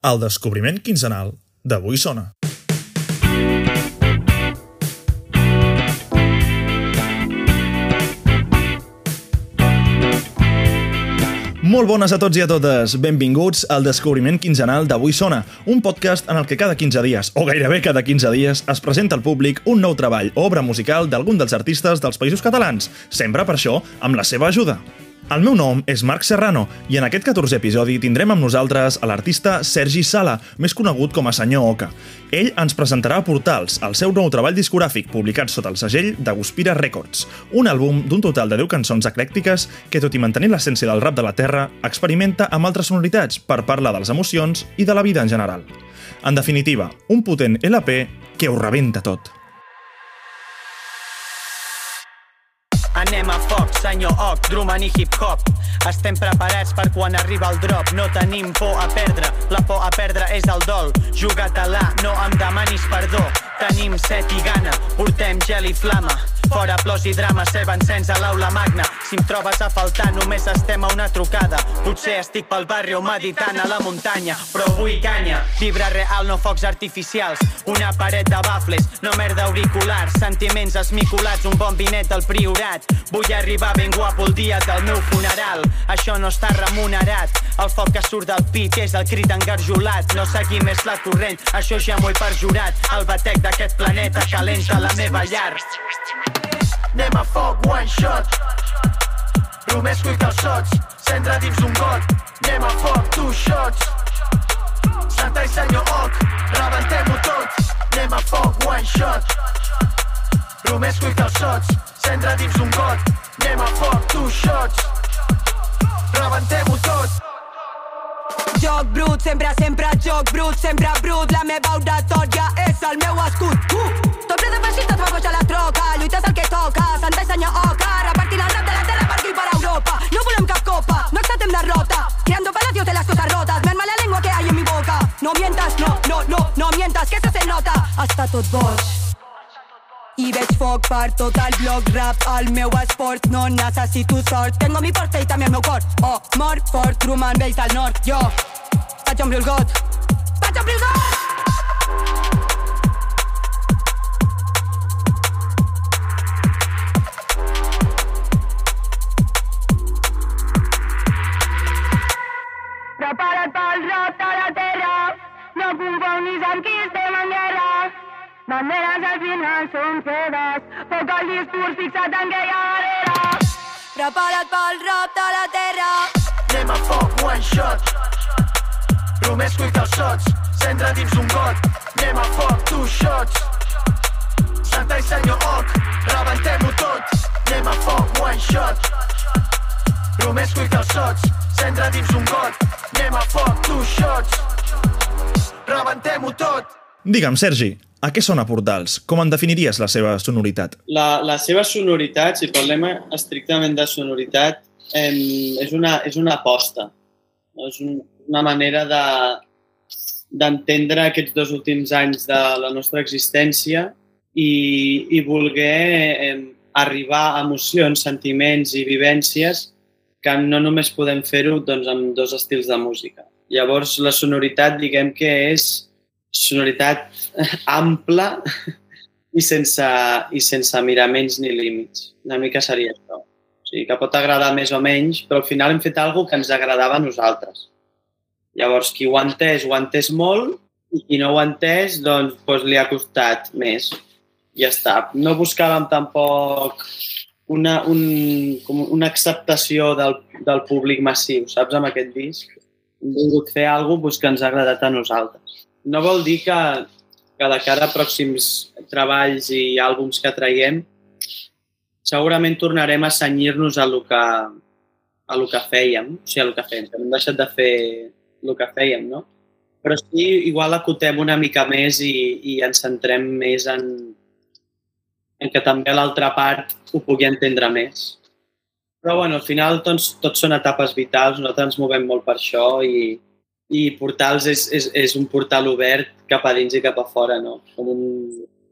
El descobriment quinzenal d'Avui Sona. Molt bones a tots i a totes. Benvinguts al descobriment quinzenal d'Avui Sona, un podcast en el que cada 15 dies, o gairebé cada 15 dies, es presenta al públic un nou treball o obra musical d'algun dels artistes dels països catalans, sempre per això amb la seva ajuda. El meu nom és Marc Serrano i en aquest 14è episodi tindrem amb nosaltres a l'artista Sergi Sala, més conegut com a Senyor Oca. Ell ens presentarà a Portals, el seu nou treball discogràfic publicat sota el segell de Guspira Records, un àlbum d'un total de 10 cançons eclèctiques que, tot i mantenir l'essència del rap de la terra, experimenta amb altres sonoritats per parlar de les emocions i de la vida en general. En definitiva, un potent LP que ho rebenta tot. Senyor Oc, Drummond i hip-hop. Estem preparats per quan arriba el drop. No tenim por a perdre, la por a perdre és el dol. Juga-te-la, no em demanis perdó. Tenim set i gana, portem gel i flama. Fora plors i drama, ceb encens a l'aula magna. Si em trobes a faltar, només estem a una trucada. Potser estic pel barri o meditant a la muntanya, però vull canya. Vibra real, no focs artificials. Una paret de bafles, no merda auriculars. Sentiments esmicolats, un bon vinet del priorat. Vull arribar ben guapo el dia del meu funeral. Això no està remunerat. El foc que surt del pit és el crit engarjolat. No seguir més la corrent, això ja m'ho he perjurat. El batec d'aquest planeta calenta la meva llar. Anem a foc, one shot. Només cuic els sots, cendra dins un got. Anem a foc, two shots. Santa i senyor Oc, rebentem-ho tot. Anem a foc, one shot. Només cuic els sots, cendra dins un got. Anem a foc, two shots. Rebentem-ho tot. Joc brut, sempre, sempre joc brut, sempre brut. La meva oratòria és el meu escut. Uh! Tot ple de passi, tot m'aboja la troca. Lluites el que toca, Santa i senyor Oca. Repartint el rap de la terra per aquí per Europa. No volem cap copa, no acceptem derrota. Creando palacios de las cosas rotas. Merma la lengua que hay en mi boca. No mientas, no, no, no, no mientas, que eso se nota. Està tot boig. I veig foc per tot el blog rap al meu esport No necessito sort, tengo mi porte i també el cor Oh, mort fort, Truman vells al nord Jo vaig omplir el got el! De la terra No confonguis amb qui estem en guerra Banderes al final són seves Poc el discurs fixat en ha darrere Prepara't pel rap de la terra Anem a foc, one shot. Només cuic els sots, cendra dins un got. Anem a foc, two shots. Santa i senyor Oc, rebentem-ho tot. Anem a foc, one shot. Només cuic els sots, cendra dins un got. Anem a foc, two shots. Rebentem-ho tot. Digue'm, Sergi, a què sona Portals? Com en definiries la seva sonoritat? La, la seva sonoritat, si parlem estrictament de sonoritat, em, és, una, és una aposta. No? És un, una manera de d'entendre aquests dos últims anys de la nostra existència i, i voler em, arribar a emocions, sentiments i vivències que no només podem fer-ho doncs, amb dos estils de música. Llavors, la sonoritat, diguem que és sonoritat ampla i sense, i sense miraments ni límits. Una mica seria això. O sigui, que pot agradar més o menys, però al final hem fet alguna que ens agradava a nosaltres. Llavors, qui ho ha entès, ho ha entès molt, i qui no ho ha entès, doncs, doncs li ha costat més. Ja està. No buscàvem tampoc una, un, com una acceptació del, del públic massiu, saps, amb aquest disc. Hem volgut fer alguna cosa que ens ha agradat a nosaltres. No vol dir que, que de cara a pròxims treballs i àlbums que traiem segurament tornarem a senyir-nos a lo que, a lo que fèiem, o sigui, a lo que fèiem, hem deixat de fer el que fèiem, no? Però sí, igual acotem una mica més i, i ens centrem més en, en que també l'altra part ho pugui entendre més. Però bueno, al final doncs, tot són etapes vitals, nosaltres ens movem molt per això i, i Portals és, és, és un portal obert cap a dins i cap a fora, no? Com un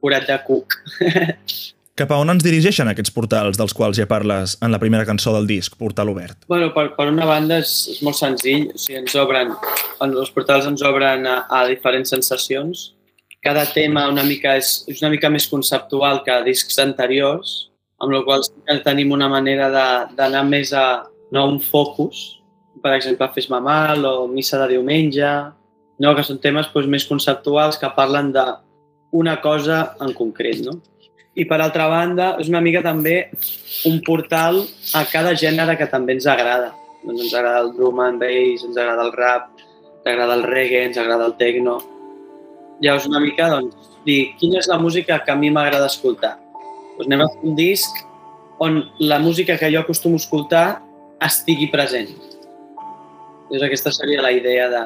forat de cuc. Cap a on ens dirigeixen aquests portals dels quals ja parles en la primera cançó del disc, Portal Obert? Bueno, per, per una banda és, és molt senzill, o sigui, ens obren, els portals ens obren a, a diferents sensacions. Cada tema una mica és, és una mica més conceptual que discs anteriors, amb la qual cosa tenim una manera d'anar més a no, un focus, per exemple, Fes-me mal o Missa de diumenge, no? que són temes doncs, més conceptuals que parlen d'una cosa en concret. No? I per altra banda, és una mica també un portal a cada gènere que també ens agrada. Doncs ens agrada el drum and bass, ens agrada el rap, ens agrada el reggae, ens agrada el techno. Llavors una mica, doncs, dir quina és la música que a mi m'agrada escoltar. Doncs anem a fer un disc on la música que jo acostumo a escoltar estigui present. Doncs aquesta seria la idea de,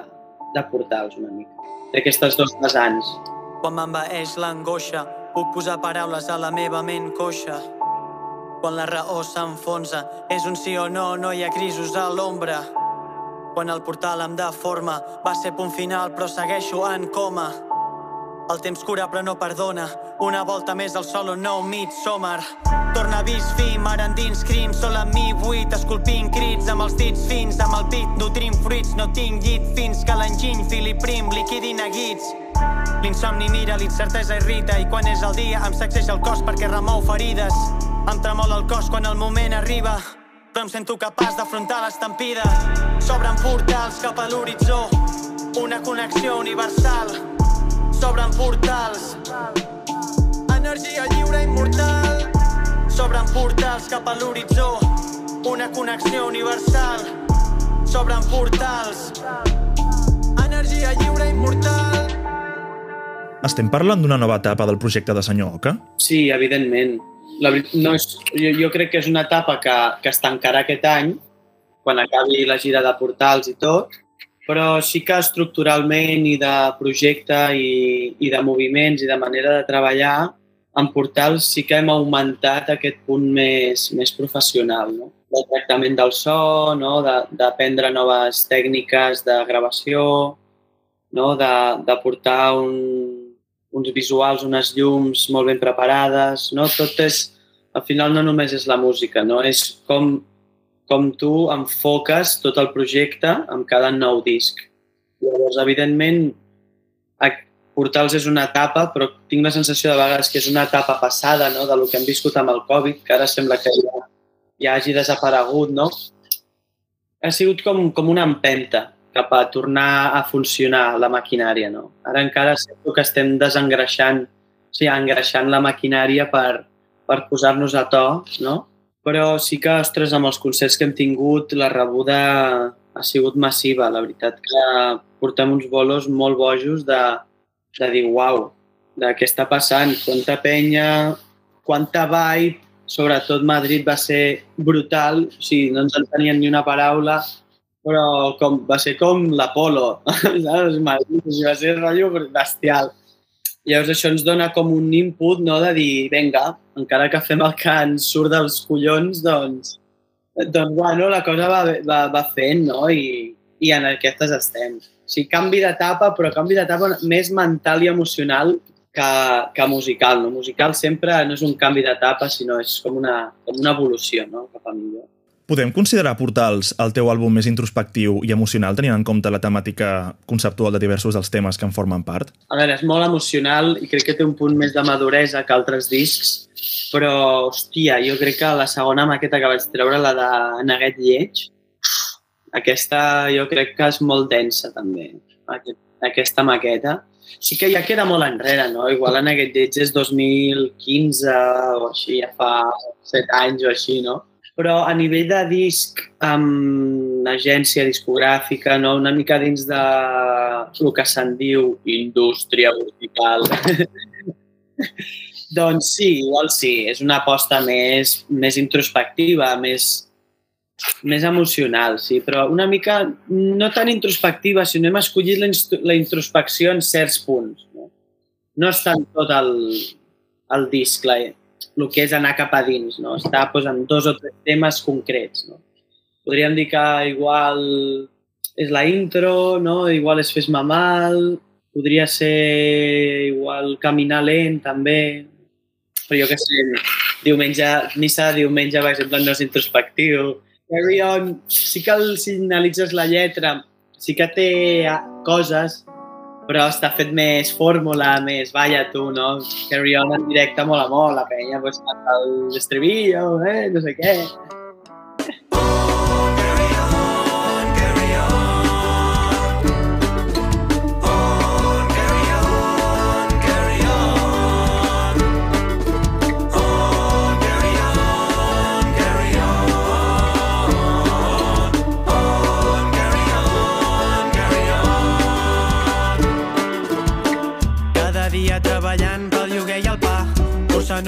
de portals una mica, d'aquestes dos vessants. Quan m'envaeix l'angoixa, Puc posar paraules a la meva ment coixa. Quan la raó s'enfonsa, és un sí o no, no hi ha crisos a l'ombra. Quan el portal em deforma, va ser punt final, però segueixo en coma. El temps cura però no perdona, una volta més al sol un nou midsummer. Torna vist fi, mar endins crims, sol amb mi buit, esculpint crits amb els dits fins, amb el pit nutrint fruits, no tinc llit fins que l'enginy fili prim, liquidi neguits. L'insomni mira, l'incertesa irrita i quan és el dia em sacseja el cos perquè remou ferides. Em tremola el cos quan el moment arriba, però em sento capaç d'afrontar l'estampida. S'obren portals cap a l'horitzó, una connexió universal. S'obren portals, energia lliure immortal. S'obren portals cap a l'horitzó, una connexió universal. S'obren portals, energia lliure immortal. Estem parlant d'una nova etapa del projecte de Senyor Oca? Sí, evidentment. La, no és, jo, jo crec que és una etapa que, que es tancarà aquest any, quan acabi la gira de portals i tot, però sí que estructuralment i de projecte i, i de moviments i de manera de treballar, en portals sí que hem augmentat aquest punt més, més professional, no? del tractament del so, no? d'aprendre noves tècniques de gravació, no? de, de portar un, uns visuals, unes llums molt ben preparades, no? Tot és, al final no només és la música, no? És com, com tu enfoques tot el projecte amb cada nou disc. Llavors, evidentment, Portals és una etapa, però tinc la sensació de vegades que és una etapa passada no? de lo que hem viscut amb el Covid, que ara sembla que ja, ja hagi desaparegut, no? Ha sigut com, com una empenta, cap a tornar a funcionar la maquinària. No? Ara encara sento que estem desengreixant, o sigui, engreixant la maquinària per, per posar-nos a to, no? Però sí que, ostres, amb els concerts que hem tingut, la rebuda ha sigut massiva. La veritat que portem uns bolos molt bojos de, de dir, uau, de què està passant, quanta penya, quanta vibe, sobretot Madrid va ser brutal, o sigui, no ens entenien ni una paraula, però com, va ser com l'Apolo, saps? Va ser rotllo bestial. Llavors això ens dona com un input no, de dir, vinga, encara que fem el que ens surt dels collons, doncs, doncs bueno, la cosa va, va, va fent, no? I, i en aquestes estem. O sigui, canvi d'etapa, però canvi d'etapa més mental i emocional que, que musical. No? Musical sempre no és un canvi d'etapa, sinó és com una, com una evolució no? cap a millor. Podem considerar Portals el teu àlbum més introspectiu i emocional, tenint en compte la temàtica conceptual de diversos dels temes que en formen part? A veure, és molt emocional i crec que té un punt més de maduresa que altres discs, però, hòstia, jo crec que la segona maqueta que vaig treure, la de Neguet Lleig, aquesta jo crec que és molt densa, també, aquesta maqueta. Sí que ja queda molt enrere, no? Igual en aquest lleig és 2015 o així, ja fa 7 anys o així, no? Però a nivell de disc amb agència discogràfica, no? una mica dins de el que se'n diu indústria musical, doncs sí, igual sí, és una aposta més, més introspectiva, més, més emocional, sí, però una mica no tan introspectiva, sinó hem escollit la, la introspecció en certs punts. No, no és tant tot el, el disc, la, el que és anar cap a dins, no? Està pues, en dos o tres temes concrets, no? Podríem dir que igual és la intro, no? Igual és fes-me mal, podria ser igual caminar lent també, però jo que sé, diumenge, missa de diumenge, per exemple, no és introspectiu. Carry on, sí que el, si analitzes la lletra, sí que té coses, però està fet més fórmula, més balla tu, no? Carry on en directe mola molt, la penya pues, el estribillo, eh? no sé què.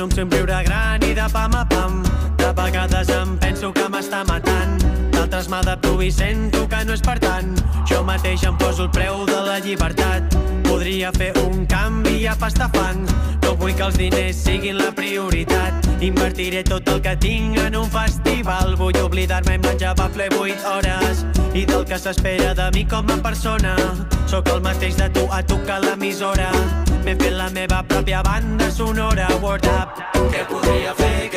Un somriure gran i de pam a pam. De vegades em penso que m'està matant, d'altres m'adapto i sento que no és per tant. Jo mateix em poso el preu de la llibertat, podria fer un canvi a pasta fang. No vull que els diners siguin la prioritat, invertiré tot el que tinc en un festival. Vull oblidar-me i menjar bafle 8 hores i del que s'espera de mi com a persona. Sóc el mateix de tu a tocar l'emissora. M'he fet la meva pròpia banda sonora. Word up. Què podria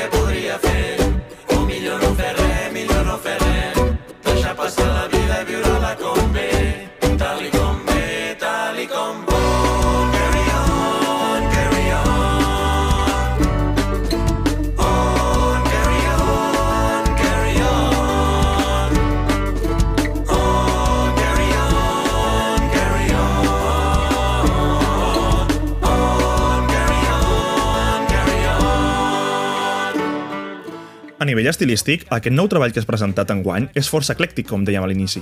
nivell estilístic, aquest nou treball que has presentat en guany és força eclèctic, com dèiem a l'inici.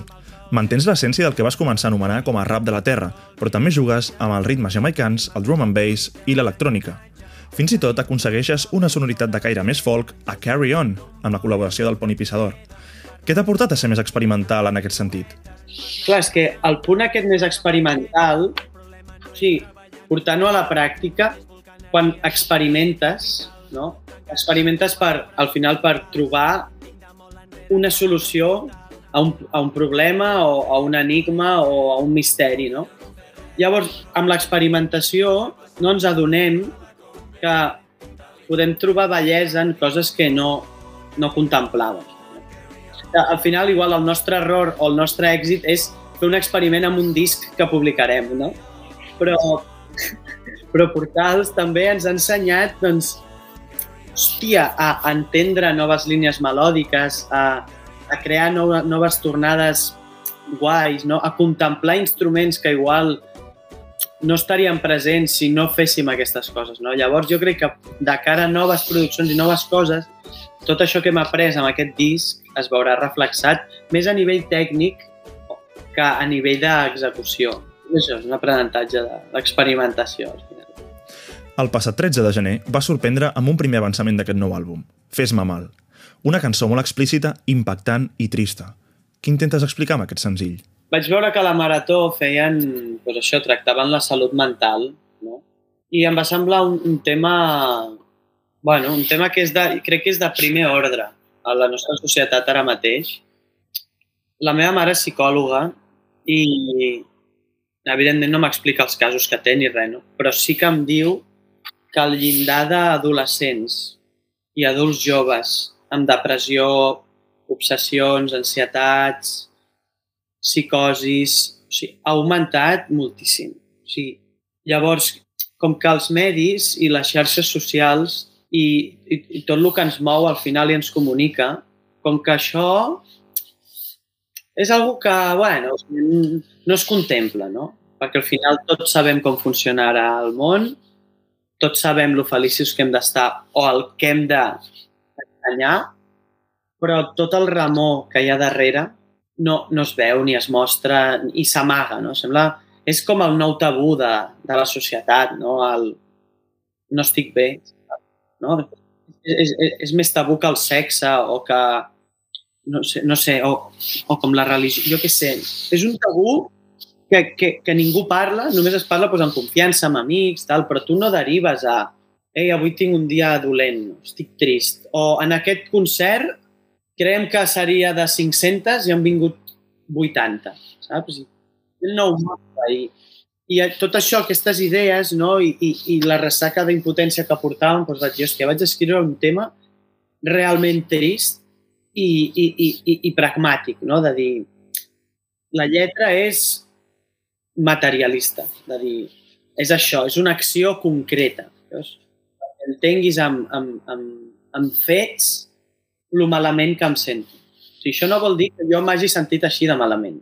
Mantens l'essència del que vas començar a anomenar com a rap de la terra, però també jugues amb els ritmes jamaicans, el drum and bass i l'electrònica. Fins i tot aconsegueixes una sonoritat de caire més folk a Carry On, amb la col·laboració del Pony Pissador. Què t'ha portat a ser més experimental en aquest sentit? Clar, és que el punt aquest més experimental, sigui, portant-ho a la pràctica, quan experimentes, no? Experimentes per, al final per trobar una solució a un, a un problema o a un enigma o a un misteri. No? Llavors, amb l'experimentació no ens adonem que podem trobar bellesa en coses que no, no contemplàvem. Al final, igual, el nostre error o el nostre èxit és fer un experiment amb un disc que publicarem, no? Però, però Portals també ens ha ensenyat, doncs, hòstia, a entendre noves línies melòdiques, a, a crear nova, noves tornades guais, no? a contemplar instruments que igual no estarien presents si no féssim aquestes coses. No? Llavors jo crec que de cara a noves produccions i noves coses, tot això que hem après amb aquest disc es veurà reflexat més a nivell tècnic que a nivell d'execució. Això és un aprenentatge de l'experimentació. al final. El passat 13 de gener va sorprendre amb un primer avançament d'aquest nou àlbum, Fes-me mal. Una cançó molt explícita, impactant i trista. Què intentes explicar amb aquest senzill? Vaig veure que a la Marató feien, doncs això, tractaven la salut mental, no? I em va semblar un, un tema, bueno, un tema que és de, crec que és de primer ordre a la nostra societat ara mateix. La meva mare és psicòloga i evidentment no m'explica els casos que té ni res, no? però sí que em diu que el llindar d'adolescents i adults joves amb depressió, obsessions, ansietats, psicosis, o sigui, ha augmentat moltíssim. O sigui, llavors, com que els medis i les xarxes socials i, i, i tot el que ens mou al final i ens comunica, com que això és algo que, bueno, no es contempla, no? Perquè al final tots sabem com funciona ara el món, tots sabem lo feliços que hem d'estar o el que hem d'ensenyar, però tot el remor que hi ha darrere no, no es veu ni es mostra i s'amaga, no? Sembla... És com el nou tabú de, de la societat, no? El, no estic bé, no? És, és, és més tabú que el sexe o que no sé, no sé o, o com la religió, jo què sé. És un tabú que, que, que ningú parla, només es parla doncs, en confiança, amb amics, tal, però tu no derives a ei, avui tinc un dia dolent, estic trist. O en aquest concert creiem que seria de 500 i han vingut 80, saps? Nou món ahir. i tot això, aquestes idees, no? I, i, i la ressaca d'impotència que portàvem, doncs vaig dir, hòstia, vaig escriure un tema realment trist i, i, i, i, i pragmàtic, no? De dir, la lletra és materialista, de dir, és això, és una acció concreta. Que entenguis amb, amb, amb, amb fets lo malament que em sento. O sigui, això no vol dir que jo m'hagi sentit així de malament.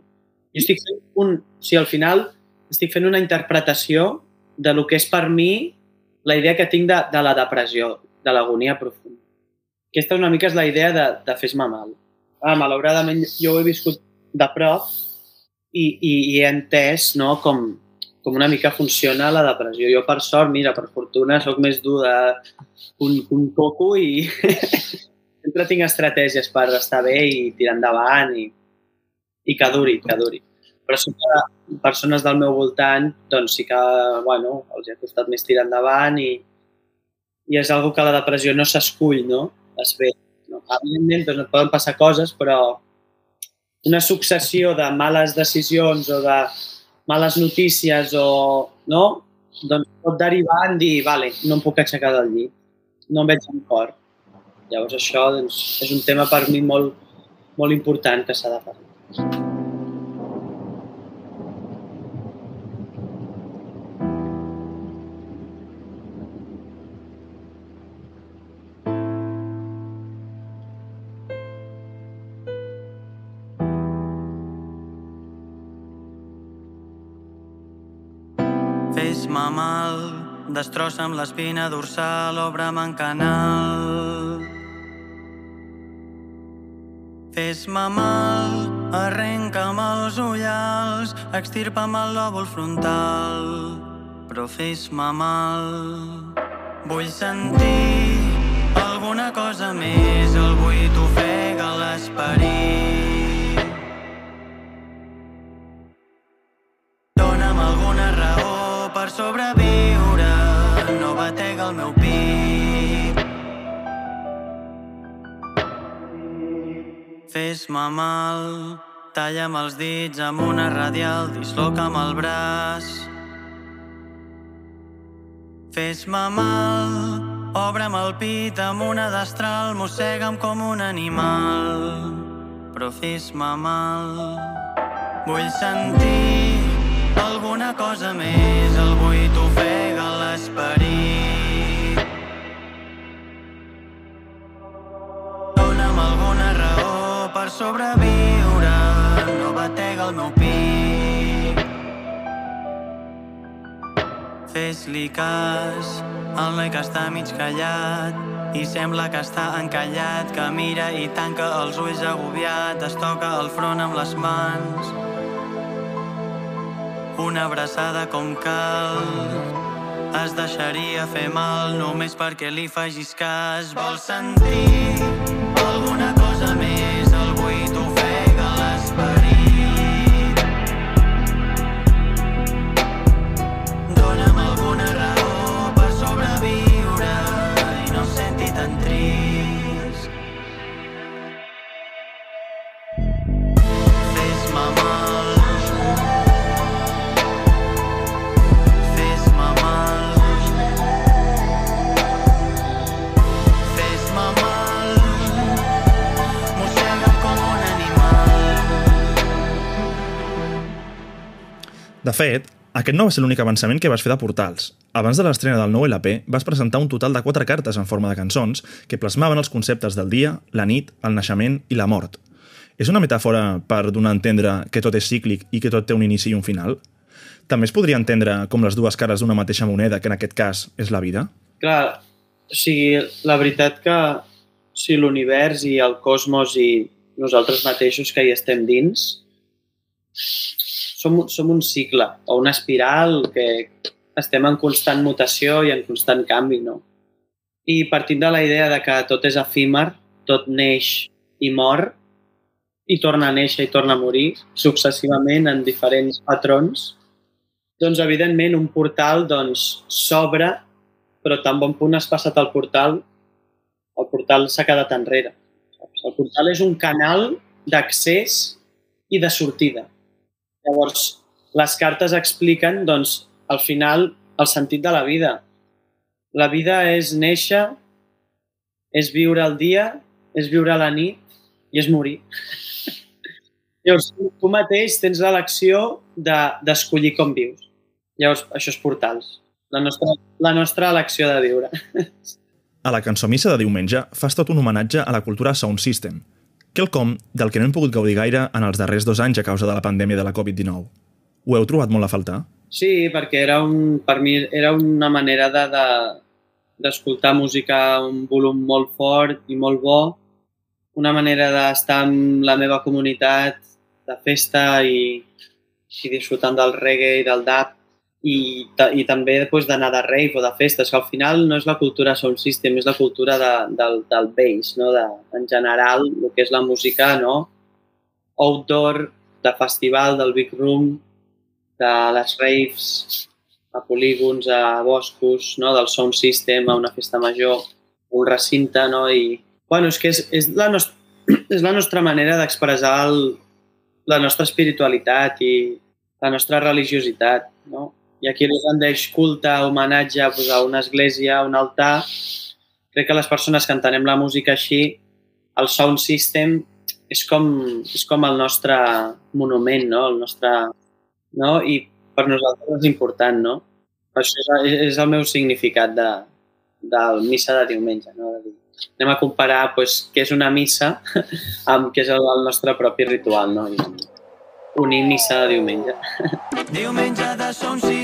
Jo estic fent un... O sigui, al final estic fent una interpretació de lo que és per mi la idea que tinc de, de la depressió, de l'agonia profunda. Aquesta una mica és la idea de, de fes-me mal. Ah, malauradament jo ho he viscut de prop i, i, i he entès no, com, com una mica funciona la depressió. Jo, per sort, mira, per fortuna, sóc més dur de un, un coco i sempre tinc estratègies per estar bé i tirar endavant i, i que duri, que duri però sí que persones del meu voltant doncs sí que bueno, els ha costat més tirar endavant i, i és algo que la depressió no s'escull, no? Es ve. No? Evidentment, doncs et poden passar coses, però una successió de males decisions o de males notícies o no? doncs pot derivar en dir, vale, no em puc aixecar del llit, no em veig en cor. Llavors això doncs, és un tema per mi molt, molt important que s'ha de parlar. Destrossa'm l'espina dorsal, obre'm en canal. Fes-me mal, arrenca'm els ullals, extirpa'm el lòbul frontal, però fes-me mal. Vull sentir alguna cosa més, el buit ofega l'esperit. Dóna'm alguna raó per sobreviure, Fes-me mal, talla'm els dits amb una radial, disloca'm el braç. Fes-me mal, obre'm el pit amb una destral, mossega'm com un animal, però fes-me mal. Vull sentir alguna cosa més, el buit ofega l'esperit. Per sobreviure, no batega el meu pit. Fes-li cas al noi que està mig callat i sembla que està encallat, que mira i tanca els ulls agobiat, es toca el front amb les mans. Una abraçada com cal es deixaria fer mal només perquè li facis cas. Vol sentir De fet, aquest no va ser l'únic avançament que vas fer de Portals. Abans de l'estrena del nou LP, vas presentar un total de quatre cartes en forma de cançons que plasmaven els conceptes del dia, la nit, el naixement i la mort. És una metàfora per donar a entendre que tot és cíclic i que tot té un inici i un final? També es podria entendre com les dues cares d'una mateixa moneda, que en aquest cas és la vida? Clar, o sigui, la veritat que si l'univers i el cosmos i nosaltres mateixos que hi estem dins som, som un cicle o una espiral que estem en constant mutació i en constant canvi, no? I partint de la idea de que tot és efímer, tot neix i mor, i torna a néixer i torna a morir successivament en diferents patrons, doncs evidentment un portal doncs s'obre, però tan bon punt has passat el portal, el portal s'ha quedat enrere. Saps? El portal és un canal d'accés i de sortida. Llavors, les cartes expliquen, doncs, al final, el sentit de la vida. La vida és néixer, és viure el dia, és viure la nit i és morir. Llavors, tu mateix tens l'elecció d'escollir de, com vius. Llavors, això és portals. La nostra, la nostra elecció de viure. A la cançó missa de diumenge fas tot un homenatge a la cultura Sound System, quelcom del que no hem pogut gaudir gaire en els darrers dos anys a causa de la pandèmia de la Covid-19. Ho heu trobat molt a faltar? Sí, perquè era un, per mi era una manera de, de, d'escoltar música a un volum molt fort i molt bo, una manera d'estar amb la meva comunitat de festa i, i disfrutant del reggae i del dub i, i també després d'anar de rave o de festes, que al final no és la cultura sound system, és la cultura de, del, del bass, no? de, en general, el que és la música no? outdoor, de festival, del big room, de les raves, a polígons, a boscos, no? del sound system, a una festa major, un recinte, no? I, bueno, és que és, és, la, nostra, és la nostra manera d'expressar la nostra espiritualitat i la nostra religiositat, no? I aquí ens deix culte, homenatge pues, a una església, a un altar. Crec que les persones que entenem la música així, el sound system és com, és com el nostre monument, no? El nostre, no? I per nosaltres és important, no? Això és, és el meu significat de, del missa de diumenge, no? De dir, anem a comparar pues, què és una missa amb què és el, el nostre propi ritual, no? I unir missa de diumenge. Diumenge de son system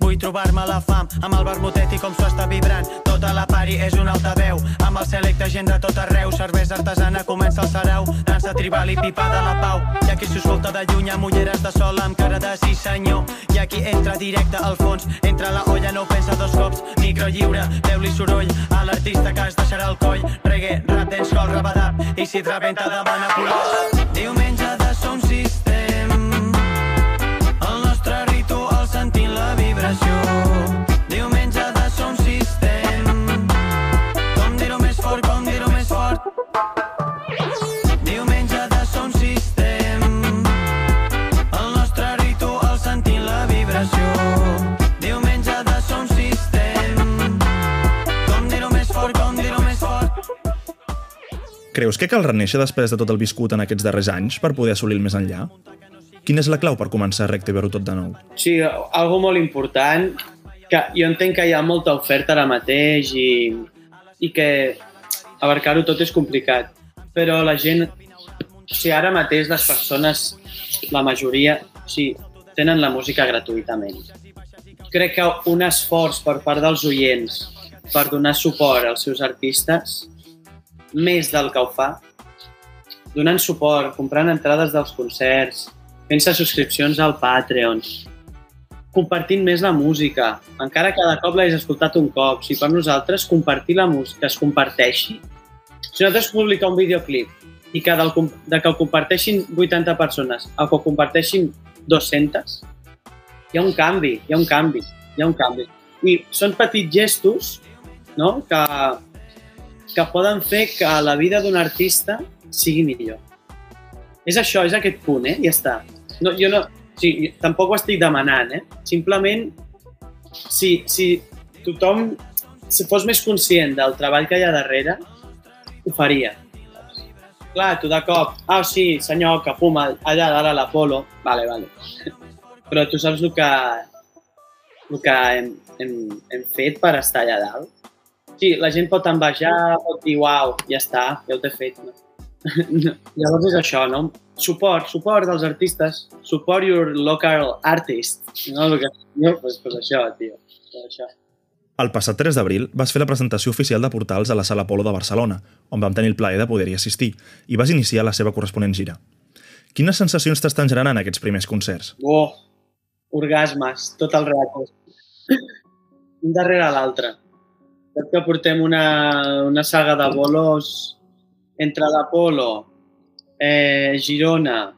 Vull trobar-me la fam amb el vermutet i com s'ho està vibrant. Tota la pari és un altaveu, amb el selecte gent de tot arreu. Cervesa artesana comença el sarau, dansa tribal i pipa de la pau. Hi ha qui s'escolta de lluny amb ulleres de sol amb cara de sí senyor. Hi ha qui entra directe al fons, entra la olla no pensa dos cops. Micro lliure, veu-li soroll a l'artista que es deixarà el coll. Reggae, rap, dancehall, rabadap, i si et rebenta demana color. Diumenge de som sistema Creus que cal reneixer després de tot el viscut en aquests darrers anys per poder assolir el més enllà? Quina és la clau per començar a reactivar-ho tot de nou? Sí, algo molt important, que jo entenc que hi ha molta oferta ara mateix i, i que abarcar-ho tot és complicat, però la gent, si ara mateix les persones, la majoria, sí, tenen la música gratuïtament. Crec que un esforç per part dels oients per donar suport als seus artistes més del que ho fa, donant suport, comprant entrades dels concerts, fent-se subscripcions al Patreon, compartint més la música, encara cada cop l'hagis escoltat un cop. Si per nosaltres compartir la música es comparteixi, si nosaltres publicar un videoclip i que, del, de que el comparteixin 80 persones o que el comparteixin 200, hi ha un canvi, hi ha un canvi, hi ha un canvi. I són petits gestos no? que, que poden fer que la vida d'un artista sigui millor. És això, és aquest punt, eh? Ja està. No, jo no, sí, tampoc ho estic demanant, eh? Simplement, si, si tothom si fos més conscient del treball que hi ha darrere, ho faria. Clar, tu de cop, ah, sí, senyor, que fuma allà dalt a l'Apolo, vale, vale. Però tu saps el que, el que hem, hem, hem fet per estar allà dalt? Sí, la gent pot envejar, pot dir, uau, ja està, ja ho t'he fet. No? Llavors és això, no? Suport, suport dels artistes, support your local artist. No? El que, no? Pues, pues això, tio. Pues això. El passat 3 d'abril vas fer la presentació oficial de Portals a la Sala Polo de Barcelona, on vam tenir el plaer de poder-hi assistir, i vas iniciar la seva corresponent gira. Quines sensacions t'estan generant aquests primers concerts? Oh, orgasmes, tot el rato. Un darrere l'altre. Crec que portem una, una saga de bolos entre l'Apolo, eh, Girona,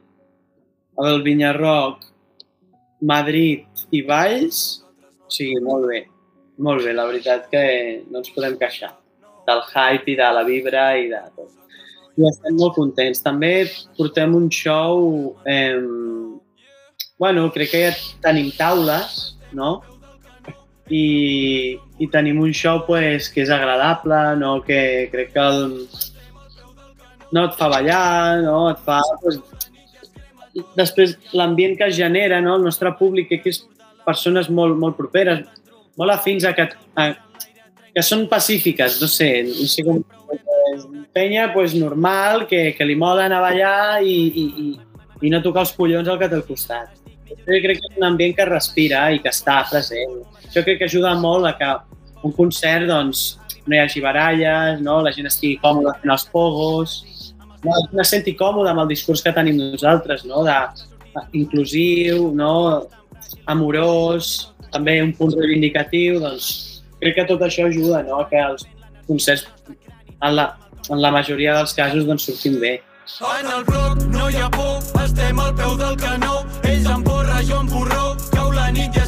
el Vinyarroc, Madrid i Valls. O sigui, molt bé. Molt bé, la veritat que no ens podem queixar del hype i de la vibra i de tot. I estem molt contents. També portem un show... Eh, bueno, crec que ja tenim taules, no? I, i tenim un show pues, que és agradable, no? que crec que el, no et fa ballar, no? et fa... Pues, després, l'ambient que es genera, no? el nostre públic, que és persones molt, molt properes, molt afins a que, a, que són pacífiques, no sé, no sé com... Penya pues, normal, que, que li mola anar a ballar i, i, i, i no tocar els collons al que té al costat. Jo crec que és un ambient que respira i que està present. Això crec que ajuda molt a que un concert doncs, no hi hagi baralles, no? la gent estigui còmoda fent els pogos, no? es senti còmoda amb el discurs que tenim nosaltres, no? de, inclusiu, no? amorós, també un punt reivindicatiu, doncs crec que tot això ajuda no? que els concerts en la, en la majoria dels casos doncs, surtin bé. En el bloc no hi ha por, estem al peu del canó. Ells amb porra, jo amb porró, cau la nit i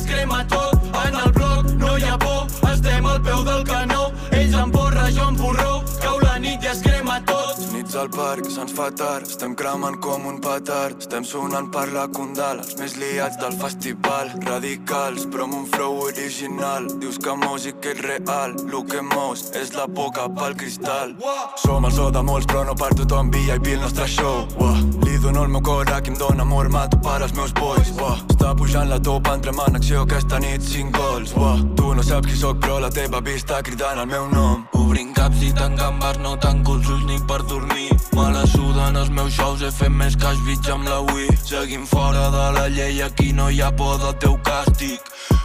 Nits al parc, se'ns fa tard, estem cremant com un petard. Estem sonant per la condal, els més liats del festival. Radicals, però amb un flow original. Dius que música és real, lo que mous és la boca pel cristal. Som el so de molts, però no per tothom VIP el nostre show. Uah. Li dono el meu cor a qui em dóna amor, mato per als meus boys. Uah. Està pujant la topa, entrem en acció aquesta nit, cinc gols. Uah. Tu no saps qui sóc, però la teva vista cridant el meu nom. Caps i tancant bars, no tanco els ulls ni per dormir. Me la suden els meus shows, he fet més els bits amb la Wii. Seguim fora de la llei, aquí no hi ha por del teu càstig.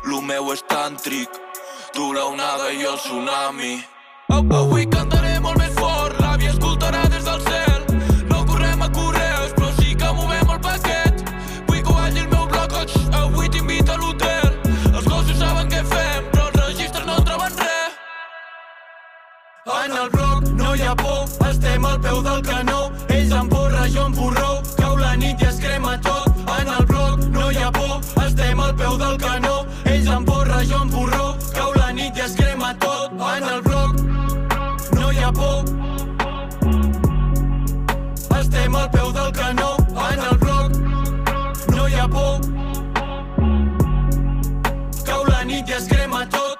Lo meu és tàntric, tu l'onada i el tsunami. Avui cantaré ha por, estem al peu del canó. Ells amb porra, jo amb porró, cau la nit i es crema tot. En el bloc no hi ha por, estem al peu del canó. Ells amb porra, jo amb porró, cau la nit i es crema tot. En el bloc no hi ha por, estem al peu del canó. En el bloc no hi ha por, cau la nit i es crema tot.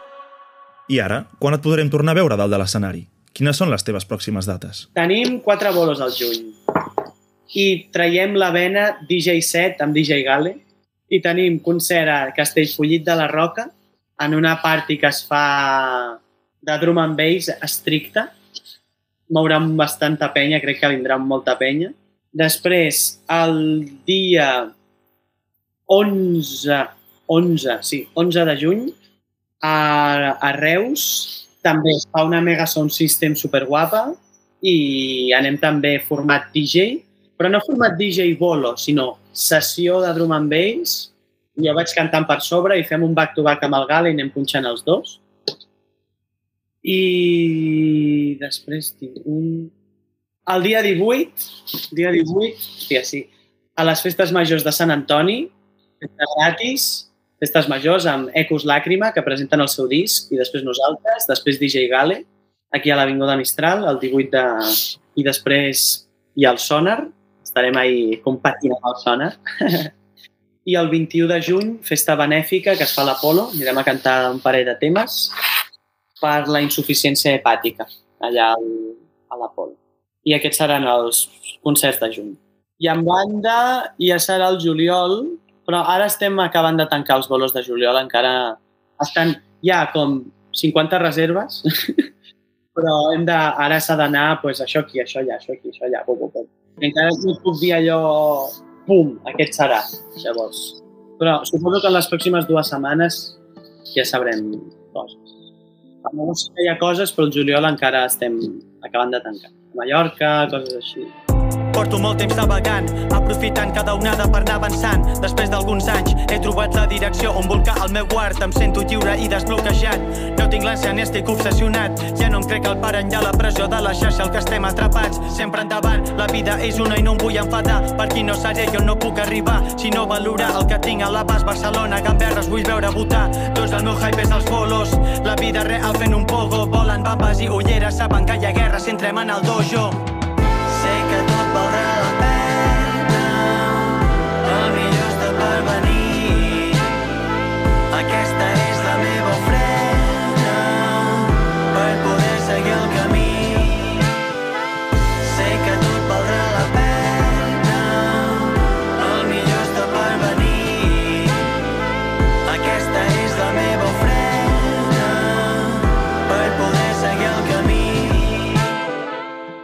I ara, quan et podrem tornar a veure dalt de l'escenari? Quines són les teves pròximes dates? Tenim quatre bolos al juny i traiem la vena DJ set amb DJ Gale i tenim concert a Castellfollit de la Roca en una party que es fa de drum and bass estricta. Mourà amb bastanta penya, crec que vindrà molta penya. Després, el dia 11, 11, sí, 11 de juny, a, a Reus també es fa una mega sound system superguapa i anem també format DJ, però no format DJ bolo, sinó sessió de drum and bass. Jo vaig cantant per sobre i fem un back-to-back amb el Gala i anem punxant els dos. I després tinc un... El dia 18, dia 18, hòstia, sí, a les festes majors de Sant Antoni, gratis, festes majors amb Ecos Làcrima, que presenten el seu disc, i després nosaltres, després DJ Gale, aquí a l'Avinguda Mistral, el 18 de... I després hi ha el Sonar, estarem ahí competint amb el Sonar. I el 21 de juny, festa benèfica que es fa a l'Apolo, anirem a cantar un parell de temes per la insuficiència hepàtica, allà al, a l'Apolo. I aquests seran els concerts de juny. I en banda ja serà el juliol, però ara estem acabant de tancar els bolos de juliol, encara estan ja com 50 reserves, però hem de, ara s'ha d'anar, pues, això aquí, això allà, això aquí, això allà, pum, pum. I encara no puc dir allò, pum, aquest serà, llavors. Però suposo que en les pròximes dues setmanes ja sabrem coses. A Mallorca hi ha coses, però el juliol encara estem acabant de tancar. Mallorca, coses així. Porto molt temps navegant, aprofitant cada onada per anar avançant. Després d'alguns anys he trobat la direcció on volcar el meu guard. Em sento lliure i desbloquejat. No tinc l'ànsia ni estic obsessionat. Ja no em crec el pare enllà la pressió de la xarxa al que estem atrapats. Sempre endavant, la vida és una i no em vull enfadar. Per qui no seré jo no puc arribar. Si no valorar el que tinc a la base Barcelona, Gamberres vull veure votar. Tots el meu hype és els bolos. La vida real fent un pogo. Volen bambes i ulleres, saben que hi ha guerra si entrem en el dojo. Sé que tot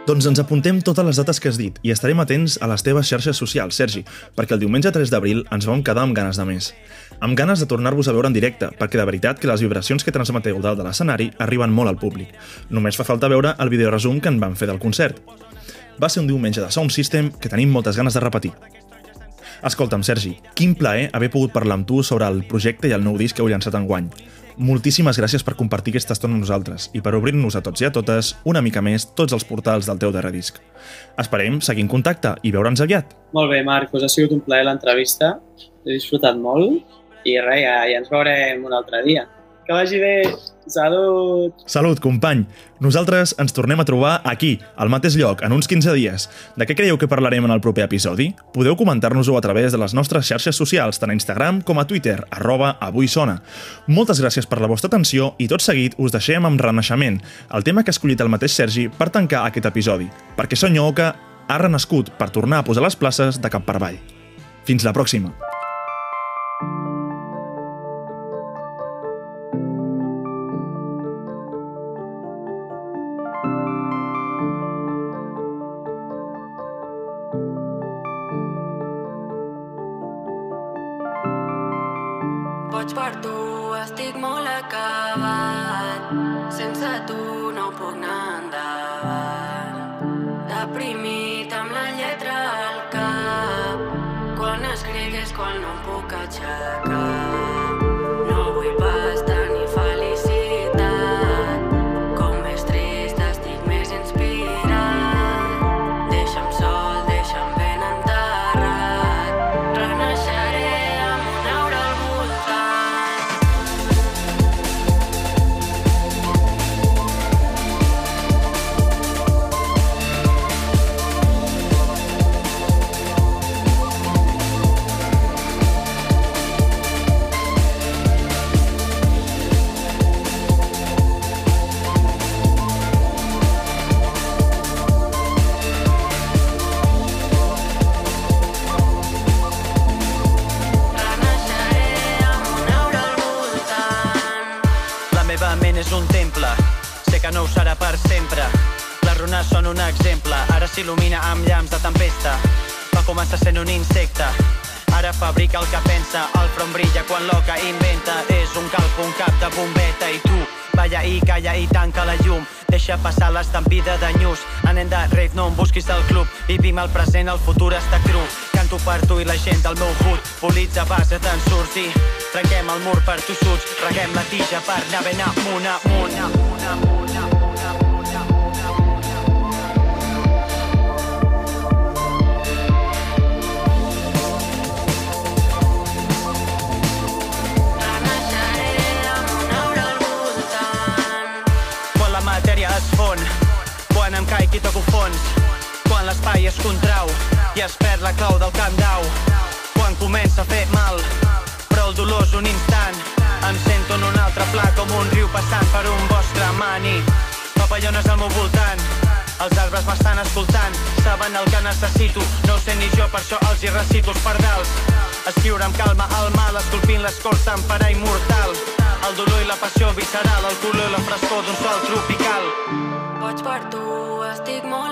Doncs ens apuntem totes les dates que has dit i estarem atents a les teves xarxes socials, Sergi, perquè el diumenge 3 d'abril ens vam quedar amb ganes de més. Amb ganes de tornar-vos a veure en directe, perquè de veritat que les vibracions que transmeteu dalt de l'escenari arriben molt al públic. Només fa falta veure el videoresum que en van fer del concert. Va ser un diumenge de Sound System que tenim moltes ganes de repetir. Escolta'm, Sergi, quin plaer haver pogut parlar amb tu sobre el projecte i el nou disc que heu llançat enguany. Moltíssimes gràcies per compartir aquesta estona amb nosaltres i per obrir-nos a tots i a totes una mica més tots els portals del teu darrer disc. Esperem seguir en contacte i veure'ns aviat. Molt bé, Marc, us ha sigut un plaer l'entrevista. He disfrutat molt i res, ja, ja ens veurem un altre dia. Que vagi bé. Salut! Salut, company! Nosaltres ens tornem a trobar aquí, al mateix lloc, en uns 15 dies. De què creieu que parlarem en el proper episodi? Podeu comentar-nos-ho a través de les nostres xarxes socials, tant a Instagram com a Twitter, arroba avui sona. Moltes gràcies per la vostra atenció i tot seguit us deixem amb Renaixement, el tema que ha escollit el mateix Sergi per tancar aquest episodi, perquè Sonyo Oca ha renascut per tornar a posar les places de cap per avall. Fins la pròxima! Deprimit amb la lletra al cap. Quan escric és quan no em puc aixecar. Sempre. Les runes són un exemple, ara s'il·lumina amb llamps de tempesta. Va començar sent un insecte, ara fabrica el que pensa. El front brilla quan l'oca inventa, és un calp, un cap de bombeta. I tu, balla i calla i tanca la llum. Deixa passar l'estampida de nyus. Anem de rave, no em busquis al club. Vivim el present, el futur està cru. Canto per tu i la gent del meu hood. Polits a base d'ensurts i trenquem el mur per tossuts. Reguem la tija per anar ben amunt, amunt, amunt, amunt, fon, quan em caic i toco fons, quan l'espai es contrau i es perd la clau del camp d'au, quan comença a fer mal, però el dolor és un instant, em sento en un altre pla com un riu passant per un bosc cremant i papallones al meu voltant, els arbres m'estan escoltant, saben el que necessito, no ho sé ni jo, per això els hi recito els pardals. Escriure amb calma el mal, esculpint l'escorça en parar immortal. El dolor i la passió visceral, el color i la frescor d'un sol tropical. Boig per